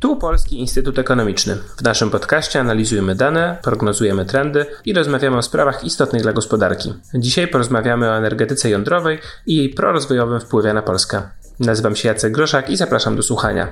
Tu Polski Instytut Ekonomiczny. W naszym podcaście analizujemy dane, prognozujemy trendy i rozmawiamy o sprawach istotnych dla gospodarki. Dzisiaj porozmawiamy o energetyce jądrowej i jej prorozwojowym wpływie na Polskę. Nazywam się Jacek Groszak i zapraszam do słuchania.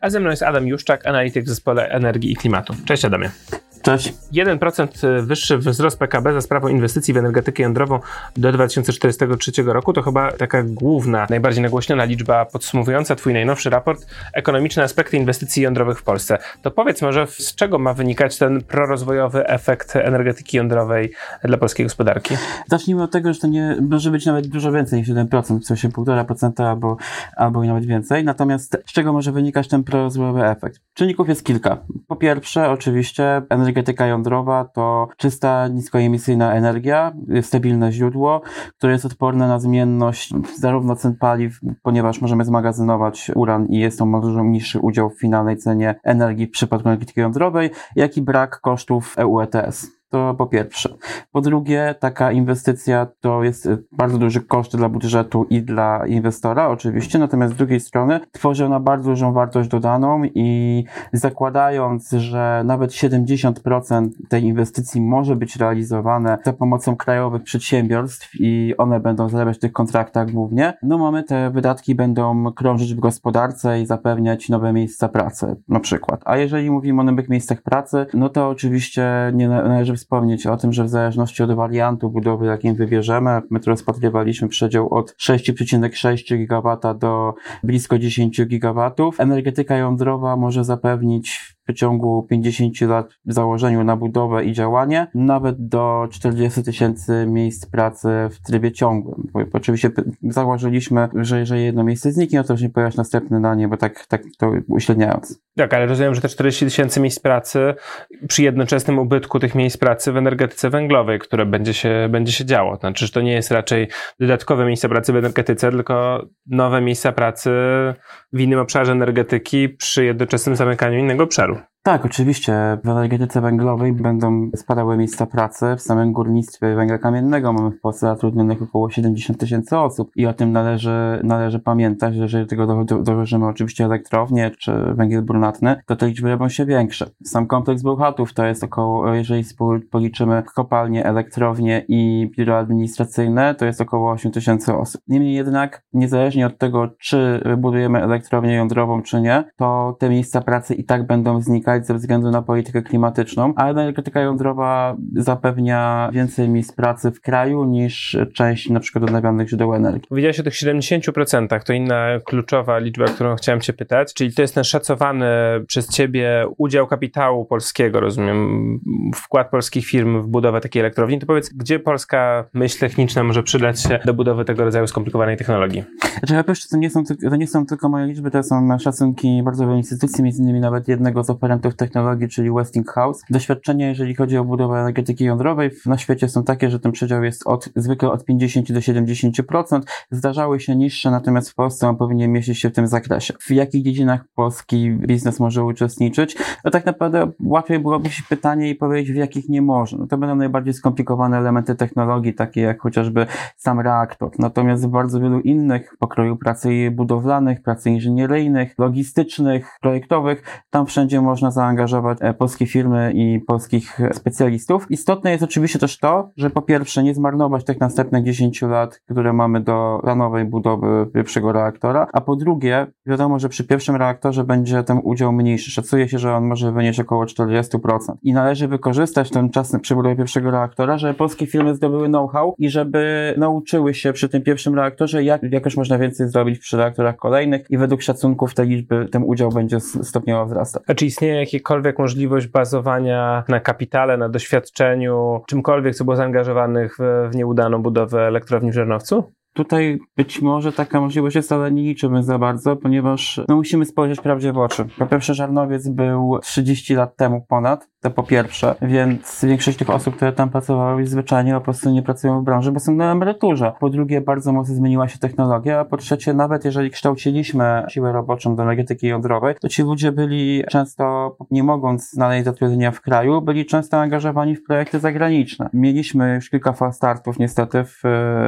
A ze mną jest Adam Juszczak, analityk w zespole energii i klimatu. Cześć Adamie. Cześć. 1% wyższy wzrost PKB za sprawą inwestycji w energetykę jądrową do 2043 roku to chyba taka główna, najbardziej nagłośniona liczba podsumowująca Twój najnowszy raport Ekonomiczne aspekty inwestycji jądrowych w Polsce. To powiedz może, z czego ma wynikać ten prorozwojowy efekt energetyki jądrowej dla polskiej gospodarki? Zacznijmy od tego, że to nie może być nawet dużo więcej niż 1%, w sensie 1,5% albo, albo nawet więcej. Natomiast z czego może wynikać ten prorozwojowy efekt? Czynników jest kilka. Po pierwsze, oczywiście, energetyka energetyka jądrowa to czysta, niskoemisyjna energia, stabilne źródło, które jest odporne na zmienność zarówno cen paliw, ponieważ możemy zmagazynować uran i jest to dużo niższy udział w finalnej cenie energii w przypadku energetyki jądrowej, jak i brak kosztów EU ETS. To po pierwsze. Po drugie, taka inwestycja to jest y, bardzo duży koszt dla budżetu i dla inwestora, oczywiście, natomiast z drugiej strony tworzy ona bardzo dużą wartość dodaną i zakładając, że nawet 70% tej inwestycji może być realizowane za pomocą krajowych przedsiębiorstw i one będą zarabiać w tych kontraktach głównie, no mamy te wydatki będą krążyć w gospodarce i zapewniać nowe miejsca pracy, na przykład. A jeżeli mówimy o nowych miejscach pracy, no to oczywiście nie należy wspomnieć o tym, że w zależności od wariantu budowy, jakim wybierzemy, my tu rozpatrywaliśmy przedział od 6,6 GW do blisko 10 GW. Energetyka jądrowa może zapewnić w ciągu 50 lat w założeniu na budowę i działanie, nawet do 40 tysięcy miejsc pracy w trybie ciągłym. Bo oczywiście założyliśmy, że jeżeli jedno miejsce zniknie, to nie pojawiać następne na nie, bo tak, tak to uśredniając. Tak, ale rozumiem, że te 40 tysięcy miejsc pracy przy jednoczesnym ubytku tych miejsc pracy w energetyce węglowej, które będzie się, będzie się działo. Znaczy, że to nie jest raczej dodatkowe miejsca pracy w energetyce, tylko nowe miejsca pracy w innym obszarze energetyki przy jednoczesnym zamykaniu innego obszaru. Tak, oczywiście. W energetyce węglowej będą spadały miejsca pracy. W samym górnictwie węgla kamiennego mamy w Polsce zatrudnionych około 70 tysięcy osób i o tym należy, należy pamiętać, że jeżeli tego dołożymy oczywiście elektrownie czy węgiel brunatny, to te liczby robią się większe. Sam kompleks Bełchatów to jest około, jeżeli policzymy kopalnie, elektrownie i biuro administracyjne, to jest około 8 tysięcy osób. Niemniej jednak, niezależnie od tego, czy budujemy elektrownię jądrową, czy nie, to te miejsca pracy i tak będą znikać ze względu na politykę klimatyczną, a energetyka jądrowa zapewnia więcej miejsc pracy w kraju niż część na przykład odnawialnych źródeł energii. Powiedziałeś o tych 70%, to inna kluczowa liczba, którą chciałem Cię pytać, czyli to jest ten szacowany przez Ciebie udział kapitału polskiego, rozumiem, wkład polskich firm w budowę takiej elektrowni. To powiedz, gdzie polska myśl techniczna może przydać się do budowy tego rodzaju skomplikowanej technologii? Znaczy, ja to nie są, to nie są tylko moje liczby, to są szacunki bardzo wielu instytucji, między innymi nawet jednego z operantów technologii, czyli Westinghouse. Doświadczenia, jeżeli chodzi o budowę energetyki jądrowej na świecie są takie, że ten przedział jest od, zwykle od 50 do 70%. Zdarzały się niższe, natomiast w Polsce on powinien mieścić się w tym zakresie. W jakich dziedzinach polski biznes może uczestniczyć? No tak naprawdę łatwiej byłoby się pytanie i powiedzieć, w jakich nie może. No to będą najbardziej skomplikowane elementy technologii, takie jak chociażby sam reaktor. Natomiast w bardzo wielu innych pokroju pracy budowlanych, pracy inżynieryjnych, logistycznych, projektowych, tam wszędzie można zaangażować e, polskie firmy i polskich specjalistów. Istotne jest oczywiście też to, że po pierwsze nie zmarnować tych następnych 10 lat, które mamy do planowej budowy pierwszego reaktora, a po drugie wiadomo, że przy pierwszym reaktorze będzie ten udział mniejszy. Szacuje się, że on może wynieść około 40%. I należy wykorzystać ten czas przy budowie pierwszego reaktora, żeby polskie firmy zdobyły know-how i żeby nauczyły się przy tym pierwszym reaktorze, jak jakoś można więcej zrobić przy reaktorach kolejnych i według szacunków te liczby, ten udział będzie stopniowo wzrastać. A czy istnieje jakiekolwiek możliwość bazowania na kapitale, na doświadczeniu, czymkolwiek, co było zaangażowanych w, w nieudaną budowę elektrowni w Żernowcu? Tutaj być może taka możliwość jest, ale nie liczymy za bardzo, ponieważ no, musimy spojrzeć prawdzie w oczy. Po pierwsze, Żarnowiec był 30 lat temu ponad, to po pierwsze, więc większość tych osób, które tam pracowały, zwyczajnie po prostu nie pracują w branży, bo są na emeryturze. Po drugie, bardzo mocno zmieniła się technologia, a po trzecie, nawet jeżeli kształciliśmy siłę roboczą do energetyki jądrowej, to ci ludzie byli często to nie mogąc znaleźć zatrudnienia w kraju, byli często angażowani w projekty zagraniczne. Mieliśmy już kilka startów niestety, w,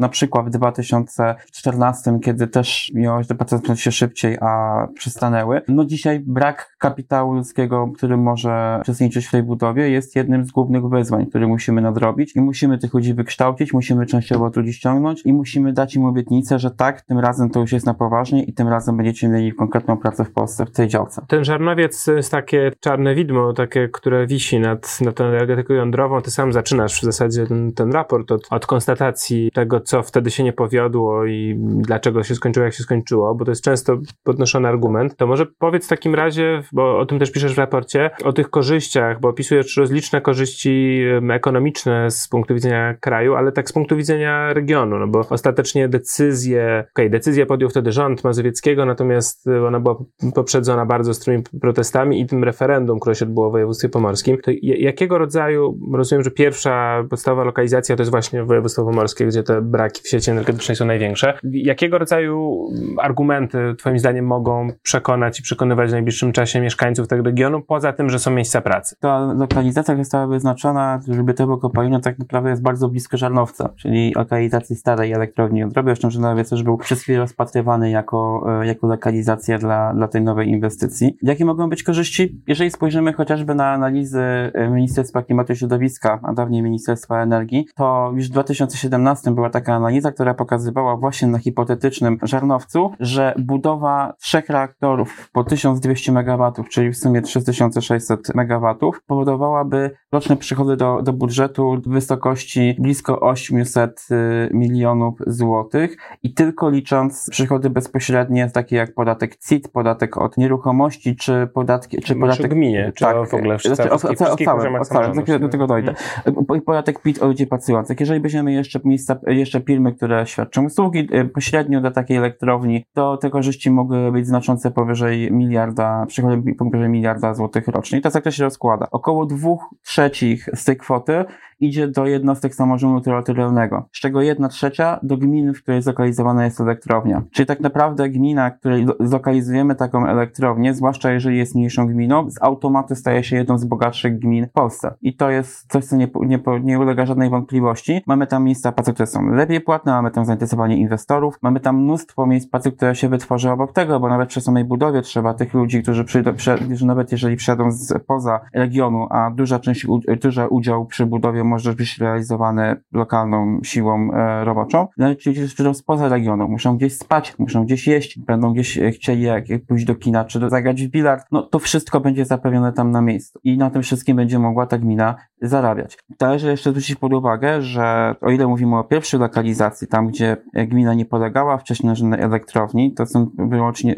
na przykład w 2014, kiedy też miało te procesy się szybciej, a przystanęły. No dzisiaj brak kapitału ludzkiego, który może uczestniczyć w tej budowie jest jednym z głównych wyzwań, które musimy nadrobić i musimy tych ludzi wykształcić, musimy częściowo ludzi ściągnąć i musimy dać im obietnicę, że tak, tym razem to już jest na poważnie i tym razem będziecie mieli konkretną pracę w Polsce w tej działce. Ten żarnowiec jest takie czarne widmo, takie, które wisi nad, nad tą energetyką jądrową. Ty sam zaczynasz w zasadzie ten, ten raport od, od konstatacji tego, co wtedy się nie powiodło i dlaczego się skończyło, jak się skończyło, bo to jest często podnoszony argument. To może powiedz w takim razie, bo o tym też piszesz w raporcie, o tych korzyściach, bo opisujesz rozliczne korzyści ekonomiczne z punktu widzenia kraju, ale tak z punktu widzenia regionu, no bo ostatecznie decyzję, okej, okay, decyzję podjął wtedy rząd Mazowieckiego, natomiast ona była poprzedzona bardzo ostrymi protestami i tym referendum, które się odbyło w województwie pomorskim. To jakiego rodzaju, rozumiem, że pierwsza podstawowa lokalizacja to jest właśnie województwo pomorskie, gdzie te braki w sieci energetycznej są największe. Jakiego rodzaju argumenty, twoim zdaniem, mogą przekonać i przekonywać w najbliższym czasie mieszkańców tego regionu, poza tym, że są miejsca pracy? Ta lokalizacja została wyznaczona, żeby było kopalina tak naprawdę jest bardzo blisko Żarnowca, czyli lokalizacji starej elektrowni. Zresztą Żarnowiec też był przez chwilę rozpatrywany jako, e, jako lokalizacja dla, dla tej nowej inwestycji. Jakie mogą być korzyści? Jeżeli spojrzymy chociażby na analizy e, Ministerstwa Klimatu i Środowiska, a dawniej Ministerstwa Energii, to już w 2017 była taka analiza, która pokazywała właśnie na hipotetycznym Żarnowcu, że budowa trzech reaktorów po 1200 MW, czyli w sumie 3600 MW, powodowałaby roczne przychody do, do budżetu w wysokości blisko 800 y, milionów złotych i tylko licząc przychody bezpośrednie, takie jak podatek CIT, podatek od nieruchomości, czy podatki, czy podatek... gminie, czy tak, w ogóle w znaczy, o, o, o całym, o całym, za do tego dojdę. Mhm. Podatek PIT o ludzi pracujących. Jeżeli weźmiemy jeszcze miejsca, jeszcze firmy, które świadczą usługi y, pośrednio do takiej elektrowni, to te korzyści mogły być znaczące powyżej miliarda, przychody powyżej miliarda złotych rocznie. I to to się rozkłada. Około dwóch trzecich z tej kwoty idzie do jednostek samorządu terytorialnego, z czego jedna trzecia do gminy, w której zlokalizowana jest elektrownia. Czyli tak naprawdę gmina, w której zlokalizujemy taką elektrownię, zwłaszcza jeżeli jest mniejszą gminą, z automatu staje się jedną z bogatszych gmin w Polsce. I to jest coś, co nie, nie, nie ulega żadnej wątpliwości. Mamy tam miejsca pracy, które są lepiej płatne, mamy tam zainteresowanie inwestorów, mamy tam mnóstwo miejsc pracy, które się wytworzy obok tego, bo nawet przy samej budowie trzeba tych ludzi, którzy przyjdą, że nawet jeżeli przyjadą z poza regionu, a duża część, duży udział przy budowie może być realizowane lokalną siłą e, roboczą. Nawet ci ludzie spoza regionu, muszą gdzieś spać, muszą gdzieś jeść, będą gdzieś e, chcieli jak, jak pójść do kina, czy do, zagrać w bilard, no to wszystko będzie zapewnione tam na miejscu. I na tym wszystkim będzie mogła ta gmina zarabiać. Należy jeszcze zwrócić pod uwagę, że o ile mówimy o pierwszej lokalizacji, tam gdzie gmina nie polegała wcześniej na elektrowni, to są wyłącznie,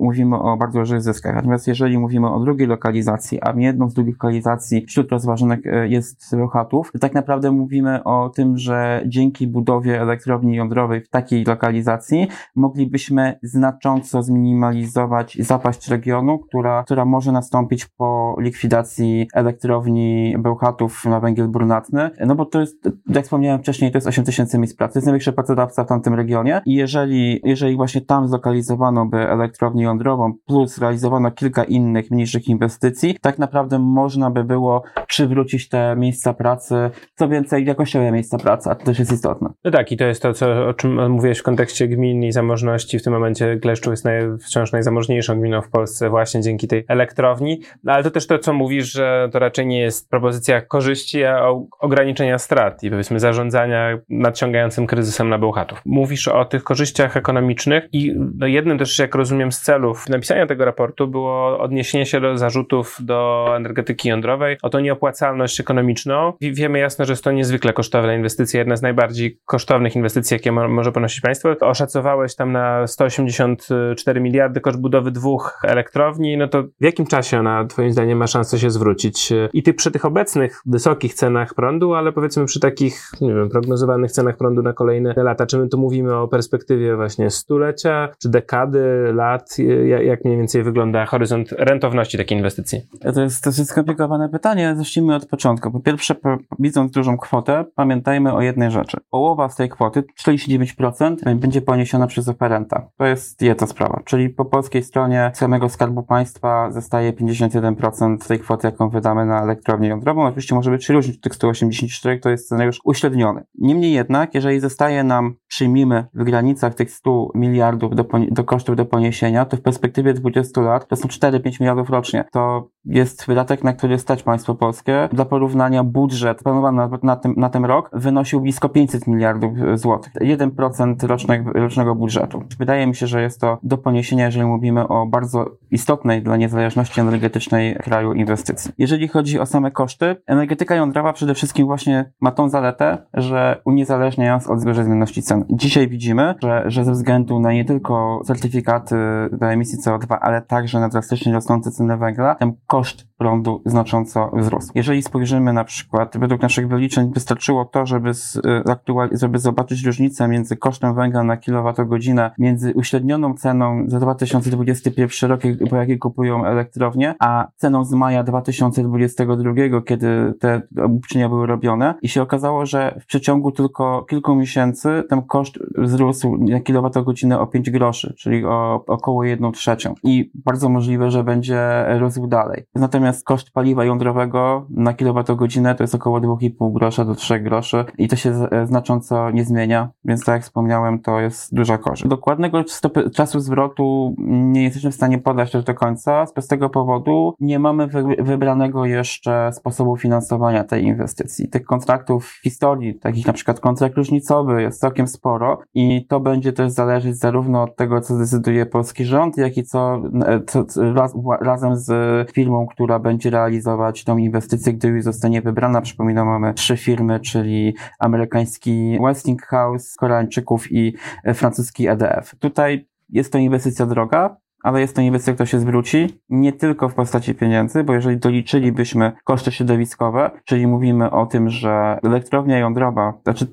mówimy o bardzo dużych zyskach. Natomiast jeżeli mówimy o drugiej lokalizacji, a jedną z drugich lokalizacji wśród rozważanych e, jest Bełchatów, to tak naprawdę mówimy o tym, że dzięki budowie elektrowni jądrowej w takiej lokalizacji moglibyśmy znacząco zminimalizować zapaść regionu, która, która może nastąpić po likwidacji elektrowni Bełchatów na węgiel brunatny, no bo to jest, jak wspomniałem wcześniej, to jest 8 tysięcy miejsc pracy. To jest największy pracodawca w tamtym regionie i jeżeli, jeżeli właśnie tam zlokalizowano by elektrownię jądrową plus realizowano kilka innych mniejszych inwestycji, tak naprawdę można by było przywrócić te miejsca pracy, co więcej, jakościowe miejsca pracy, a to też jest istotne. No tak, i to jest to, co, o czym mówiłeś w kontekście gmin i zamożności. W tym momencie Gleszczów jest naj, wciąż najzamożniejszą gminą w Polsce właśnie dzięki tej elektrowni, no, ale to też to, co mówisz, że to raczej nie jest propozycja korzyści, a ograniczenia strat i powiedzmy zarządzania nadciągającym kryzysem na Bełchatów. Mówisz o tych korzyściach ekonomicznych i no jednym też, jak rozumiem, z celów napisania tego raportu było odniesienie się do zarzutów do energetyki jądrowej, o tą nieopłacalność ekonomiczną. I wiemy jasno, że jest to niezwykle kosztowna inwestycja, jedna z najbardziej kosztownych inwestycji, jakie mo może ponosić państwo. Oszacowałeś tam na 184 miliardy koszt budowy dwóch elektrowni, no to w jakim czasie ona, twoim zdaniem, ma szansę się zwrócić? I ty przy tych obecnych wysokich cenach prądu, ale powiedzmy przy takich, nie wiem, prognozowanych cenach prądu na kolejne lata. Czy my tu mówimy o perspektywie właśnie stulecia, czy dekady, lat? Jak mniej więcej wygląda horyzont rentowności takiej inwestycji? To jest dosyć skomplikowane pytanie. Zacznijmy od początku. Po pierwsze, widząc dużą kwotę, pamiętajmy o jednej rzeczy. Połowa z tej kwoty, 49%, będzie poniesiona przez oferenta. To jest jedna sprawa. Czyli po polskiej stronie samego Skarbu Państwa zostaje 51% tej kwoty, jaką wydamy na elektrownię jądrową. Oczywiście może być różnić tych 184, to jest scenariusz uśredniony. Niemniej jednak, jeżeli zostaje nam, przyjmijmy w granicach tych 100 miliardów do, do kosztów do poniesienia, to w perspektywie 20 lat to są 4-5 miliardów rocznie. To jest wydatek, na który stać państwo polskie. Dla porównania budżet planowany na, na, tym, na ten rok wynosił blisko 500 miliardów złotych. 1% rocznego, rocznego budżetu. Wydaje mi się, że jest to do poniesienia, jeżeli mówimy o bardzo istotnej dla niezależności energetycznej kraju inwestycji. Jeżeli chodzi o same koszty, energetyka jądrowa przede wszystkim właśnie ma tą zaletę, że uniezależnia nas od zmienności cen. Dzisiaj widzimy, że, że ze względu na nie tylko certyfikaty do emisji CO2, ale także na drastycznie rosnące ceny węgla, ten koszt prądu znacząco wzrósł. Jeżeli spojrzymy na przykład, według naszych wyliczeń wystarczyło to, żeby, z, y, żeby zobaczyć różnicę między kosztem węgla na kilowatogodzinę, między uśrednioną ceną za 2021 rok, po jakiej kupują elektrownie, a ceną z maja 2022, kiedy te obliczenia były robione i się okazało, że w przeciągu tylko kilku miesięcy ten koszt wzrósł na kilowatogodzinę o 5 groszy, czyli o około 1 trzecią. I bardzo możliwe, że będzie rósł dalej. Natomiast koszt paliwa jądrowego na kilowatogodzinę to jest około 2,5 grosza do 3 groszy i to się znacząco nie zmienia, więc tak jak wspomniałem, to jest duża korzyść. Dokładnego stopy, czasu zwrotu nie jesteśmy w stanie podać też do końca. Z prostego powodu nie mamy wy, wybranego jeszcze sposobu finansowania tej inwestycji. Tych kontraktów w historii, takich na przykład kontrakt różnicowy jest całkiem sporo i to będzie też zależeć zarówno od tego, co zdecyduje polski rząd, jak i co, co raz, razem z firmą, która będzie realizować tą inwestycję, gdy już zostanie wybrana. Przypominam, mamy trzy firmy, czyli amerykański Westinghouse, Koreańczyków i francuski EDF. Tutaj jest to inwestycja droga, ale jest to inwestycja, która się zwróci. Nie tylko w postaci pieniędzy, bo jeżeli doliczylibyśmy koszty środowiskowe, czyli mówimy o tym, że elektrownia jądrowa, znaczy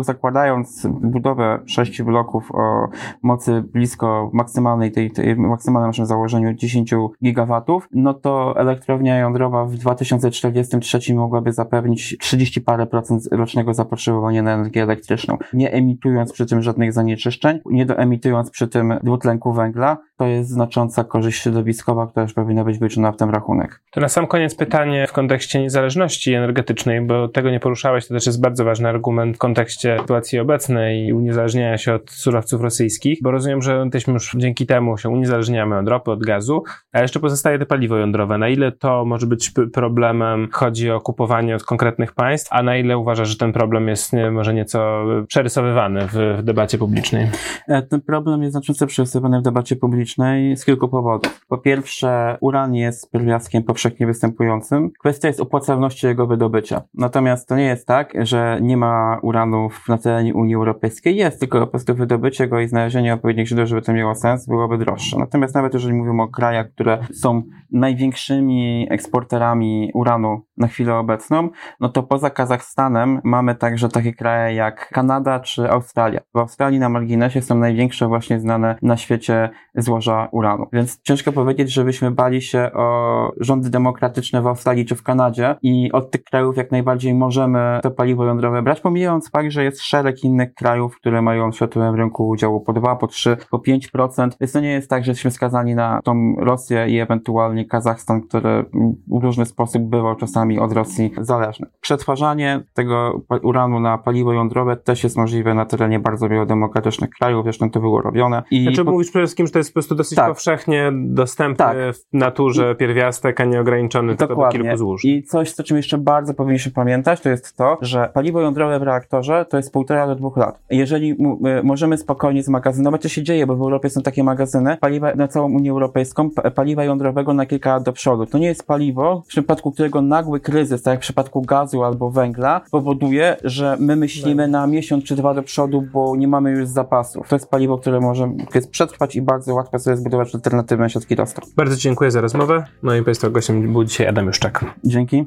zakładając budowę sześciu bloków o mocy blisko maksymalnej, tej, tej maksymalnym naszym założeniu 10 gigawatów, no to elektrownia jądrowa w 2043 mogłaby zapewnić 30 parę procent rocznego zapotrzebowania na energię elektryczną, nie emitując przy tym żadnych zanieczyszczeń, nie doemitując przy tym dwutlenku węgla, to jest znacząca korzyść środowiskowa, która już powinna być wyczuna w ten rachunek. To na sam koniec pytanie w kontekście niezależności energetycznej, bo tego nie poruszałeś, to też jest bardzo ważny argument w kontekście sytuacji obecnej i uniezależniania się od surowców rosyjskich, bo rozumiem, że jesteśmy już dzięki temu się uniezależniamy od ropy, od gazu, a jeszcze pozostaje to paliwo jądrowe. Na ile to może być problemem, chodzi o kupowanie od konkretnych państw, a na ile uważasz, że ten problem jest nie, może nieco przerysowywany w, w debacie publicznej? E, ten problem jest znacząco przerysowany w debacie publicznej z kilku powodów. Po pierwsze, uran jest pierwiastkiem powszechnie występującym. Kwestia jest opłacalności jego wydobycia. Natomiast to nie jest tak, że nie ma uranów na terenie Unii Europejskiej. Jest, tylko po prostu wydobycie go i znalezienie odpowiednich źródeł, żeby to miało sens, byłoby droższe. Natomiast nawet jeżeli mówimy o krajach, które są największymi eksporterami uranu na chwilę obecną, no to poza Kazachstanem mamy także takie kraje jak Kanada czy Australia. W Australii na marginesie są największe właśnie znane na świecie złoża uranu. Więc ciężko powiedzieć, żebyśmy bali się o rządy demokratyczne w Australii czy w Kanadzie i od tych krajów jak najbardziej możemy to paliwo jądrowe brać, pomijając fakt, że jest szereg innych krajów, które mają w światowym rynku udziału po 2, po 3, po 5%. Więc to nie jest tak, że jesteśmy skazani na tą Rosję i ewentualnie Kazachstan, który w różny sposób bywał czasami od Rosji zależny. Przetwarzanie tego uranu na paliwo jądrowe też jest możliwe na terenie bardzo wielu demokratycznych krajów, zresztą to było robione. I znaczy po... mówisz przede wszystkim, że to jest po prostu dosyć tak. powszechnie dostępny tak. w naturze pierwiastek, a nie ograniczony tylko do kilku złóż. I coś, o czym jeszcze bardzo powinniśmy pamiętać, to jest to, że paliwo jądrowe w reaktorze to jest półtora do dwóch lat. Jeżeli możemy spokojnie zmagazynować, to się dzieje, bo w Europie są takie magazyny, paliwa na całą Unię Europejską, paliwa jądrowego na kilka lat do przodu. To nie jest paliwo, w przypadku którego nagły kryzys, tak jak w przypadku gazu albo węgla, powoduje, że my myślimy na miesiąc czy dwa do przodu, bo nie mamy już zapasów. To jest paliwo, które może jest przetrwać i bardzo łatwo sobie zbudować alternatywne środki dostaw. Bardzo dziękuję za rozmowę. No i Państwa gościem był dzisiaj Adam Juszczak. Dzięki.